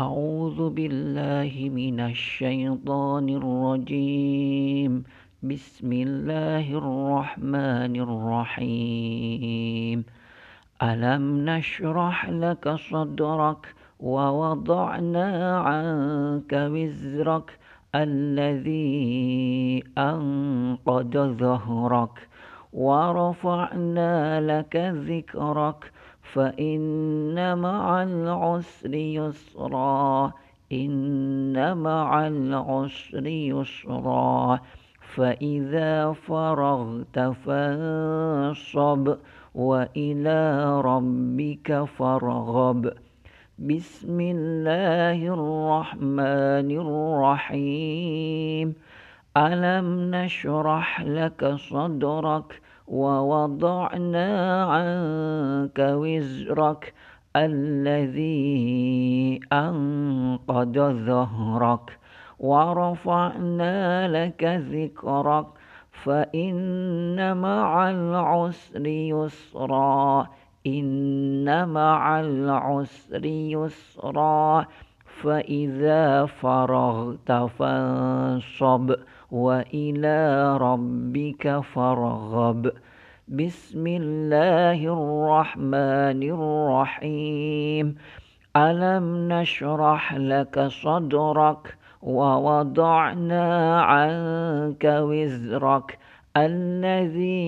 أعوذ بالله من الشيطان الرجيم. بسم الله الرحمن الرحيم. ألم نشرح لك صدرك ووضعنا عنك وزرك الذي أنقض ظهرك ورفعنا لك ذكرك فإن مع العسر يسرا إن مع العسر يسرا. فإذا فرغت فانصب وإلى ربك فارغب. بسم الله الرحمن الرحيم. ألم نشرح لك صدرك ووضعنا عنك وزرك الذي أنقض ظهرك. ورفعنا لك ذكرك فإن مع العسر يسرا. إن مع العسر يسرا. فإذا فرغت فانصب. وإلى ربك فارغب. بسم الله الرحمن الرحيم. ألم نشرح لك صدرك ووضعنا عنك وزرك الذي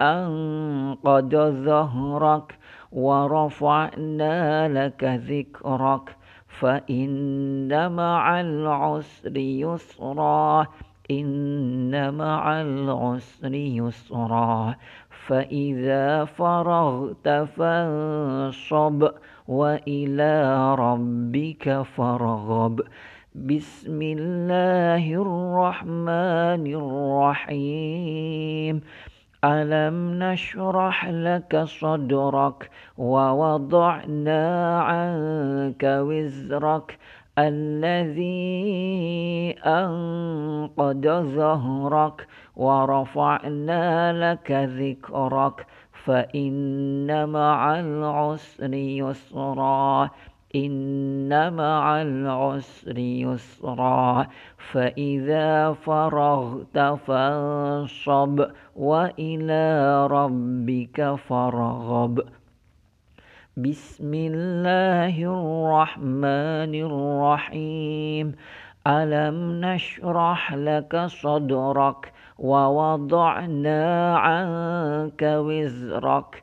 أنقض ظهرك ورفعنا لك ذكرك فإن مع العسر يسرا إن مع العسر يسرا. فإذا فرغت فانصب وإلى ربك فارغب. بسم الله الرحمن الرحيم. ألم نشرح لك صدرك ووضعنا عنك وزرك الذي أنقض ظهرك ورفعنا لك ذكرك فإن مع العسر يسرا إن مع العسر يسرا فإذا فرغت فانصب وإلى ربك فارغب. بسم الله الرحمن الرحيم. ألم نشرح لك صدرك ووضعنا عنك وزرك؟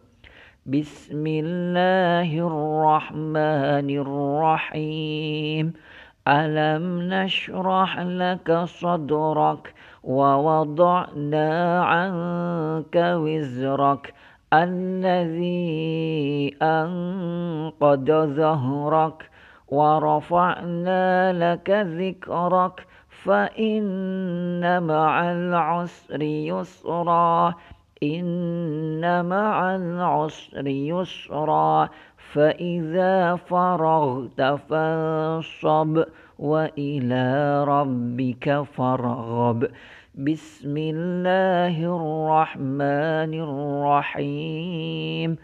بسم الله الرحمن الرحيم. ألم نشرح لك صدرك ووضعنا عنك وزرك؟ الذي أنقض ظهرك ورفعنا لك ذكرك فإن مع العسر يسرا. إن مع العسر يسرا فإذا فرغت فانصب وإلى ربك فارغب. بسم الله الرحمن الرحيم.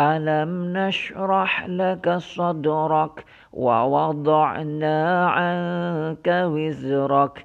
ألم نشرح لك صدرك ووضعنا عنك وزرك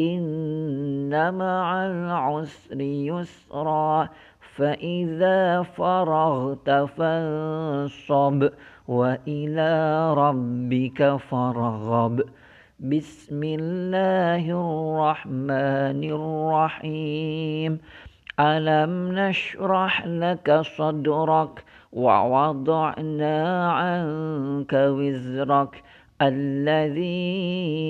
إن مع العسر يسرا فإذا فرغت فانصب وإلى ربك فارغب. بسم الله الرحمن الرحيم. ألم نشرح لك صدرك ووضعنا عنك وزرك الذي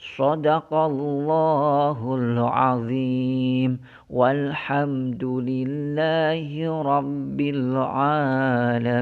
صدق الله العظيم والحمد لله رب العالمين